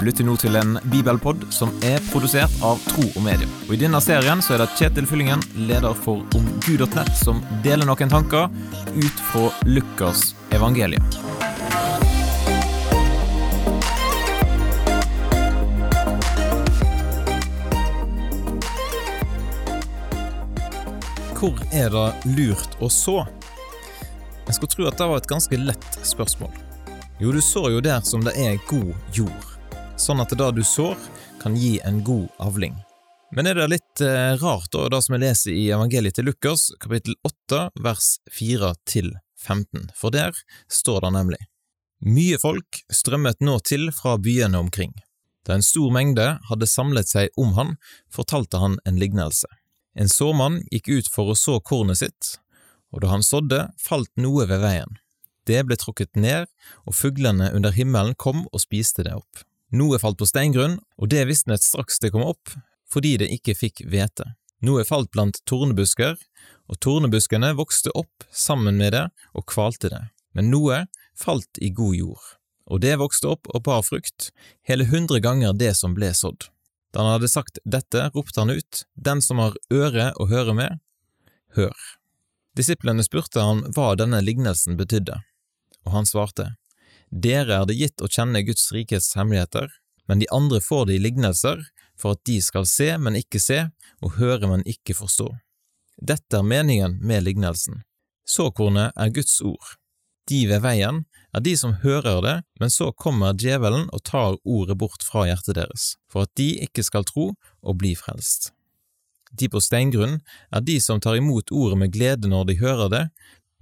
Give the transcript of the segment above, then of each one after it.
Du lytter nå til en bibelpod som er produsert av Tro og Medie. Og I denne serien så er det Kjetil Fyllingen, leder for omgud.nett, som deler noen tanker ut fra Lukas evangelium. Hvor er det lurt å så? Jeg skulle tro at det var et ganske lett spørsmål. Jo, du sår jo der som det er god jord, sånn at det du sår, kan gi en god avling. Men er det litt eh, rart, da, det som jeg leser i evangeliet til Lukas, kapittel 8, vers 4 til 15, for der står det nemlig Mye folk strømmet nå til fra byene omkring. Da en stor mengde hadde samlet seg om han, fortalte han en lignelse. En såmann gikk ut for å så kornet sitt, og da han sådde, falt noe ved veien. Det ble tråkket ned, og fuglene under himmelen kom og spiste det opp. Noe falt på steingrunn, og det visnet straks det kom opp, fordi det ikke fikk hvete. Noe falt blant tornebusker, og tornebuskene vokste opp sammen med det og kvalte det. Men noe falt i god jord, og det vokste opp og bar frukt, hele hundre ganger det som ble sådd. Da han hadde sagt dette, ropte han ut, Den som har øre å høre med, hør. Disiplene spurte han hva denne lignelsen betydde, og han svarte, Dere er det gitt å kjenne Guds rikets hemmeligheter, men de andre får det i lignelser, for at de skal se, men ikke se, og høre, men ikke forstå. Dette er meningen med lignelsen. Såkornet er Guds ord. De ved veien er de som hører det, men så kommer djevelen og tar ordet bort fra hjertet deres, for at de ikke skal tro og bli frelst. De på steingrunn er de som tar imot ordet med glede når de hører det,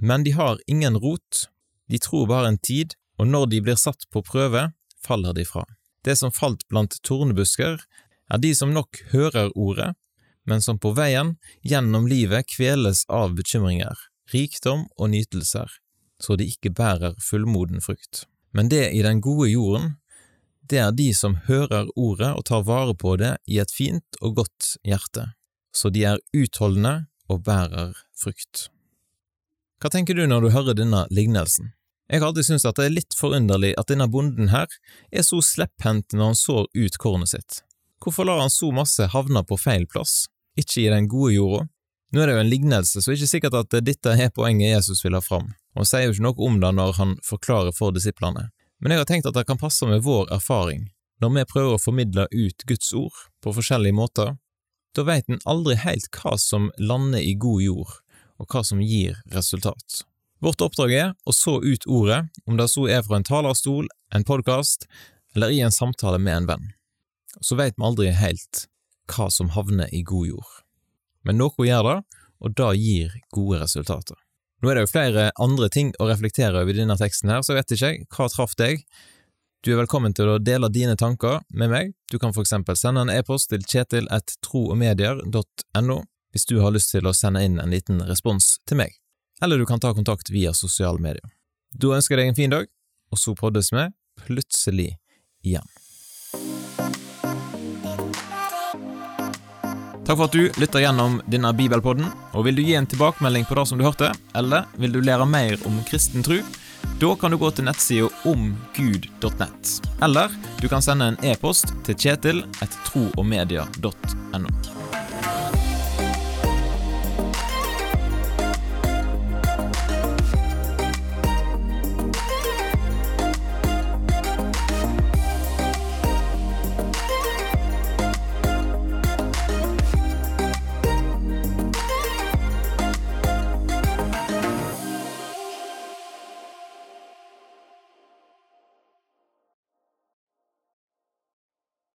men de har ingen rot, de tror bare en tid, og når de blir satt på prøve, faller de fra. Det som falt blant tornebusker, er de som nok hører ordet, men som på veien gjennom livet kveles av bekymringer, rikdom og nytelser, så de ikke bærer fullmoden frukt. Men det i den gode jorden, det er de som hører ordet og tar vare på det i et fint og godt hjerte, så de er utholdende og bærer frukt. Hva tenker du når du hører denne lignelsen? Jeg har alltid syntes at det er litt forunderlig at denne bonden her er så slepphendt når han sår ut kornet sitt. Hvorfor lar han så masse havne på feil plass, ikke i den gode jorda? Nå er det jo en lignelse, så det er ikke sikkert at dette er poenget Jesus vil ha fram, og han sier jo ikke noe om det når han forklarer for disiplene. Men jeg har tenkt at det kan passe med vår erfaring. Når vi prøver å formidle ut Guds ord på forskjellige måter, da veit en aldri helt hva som lander i god jord, og hva som gir resultat. Vårt oppdrag er å så ut ordet, om det så er fra en talerstol, en podkast eller i en samtale med en venn. Så veit vi aldri helt hva som havner i god jord. Men noe gjør det, og det gir gode resultater. Nå er det jo flere andre ting å reflektere over i denne teksten her, så vet ikke jeg hva traff deg. Du er velkommen til å dele dine tanker med meg. Du kan for eksempel sende en e-post til kjetil.troogmedier.no hvis du har lyst til å sende inn en liten respons til meg, eller du kan ta kontakt via sosiale medier. Da ønsker jeg deg en fin dag, og så poddes vi plutselig igjen. Takk for at du lytter gjennom denne bibelpodden, og vil du gi en tilbakemelding på det som du hørte, eller vil du lære mer om kristen tro, da kan du gå til nettsida omgud.nett, eller du kan sende en e-post til kjetil.troogmedia.no.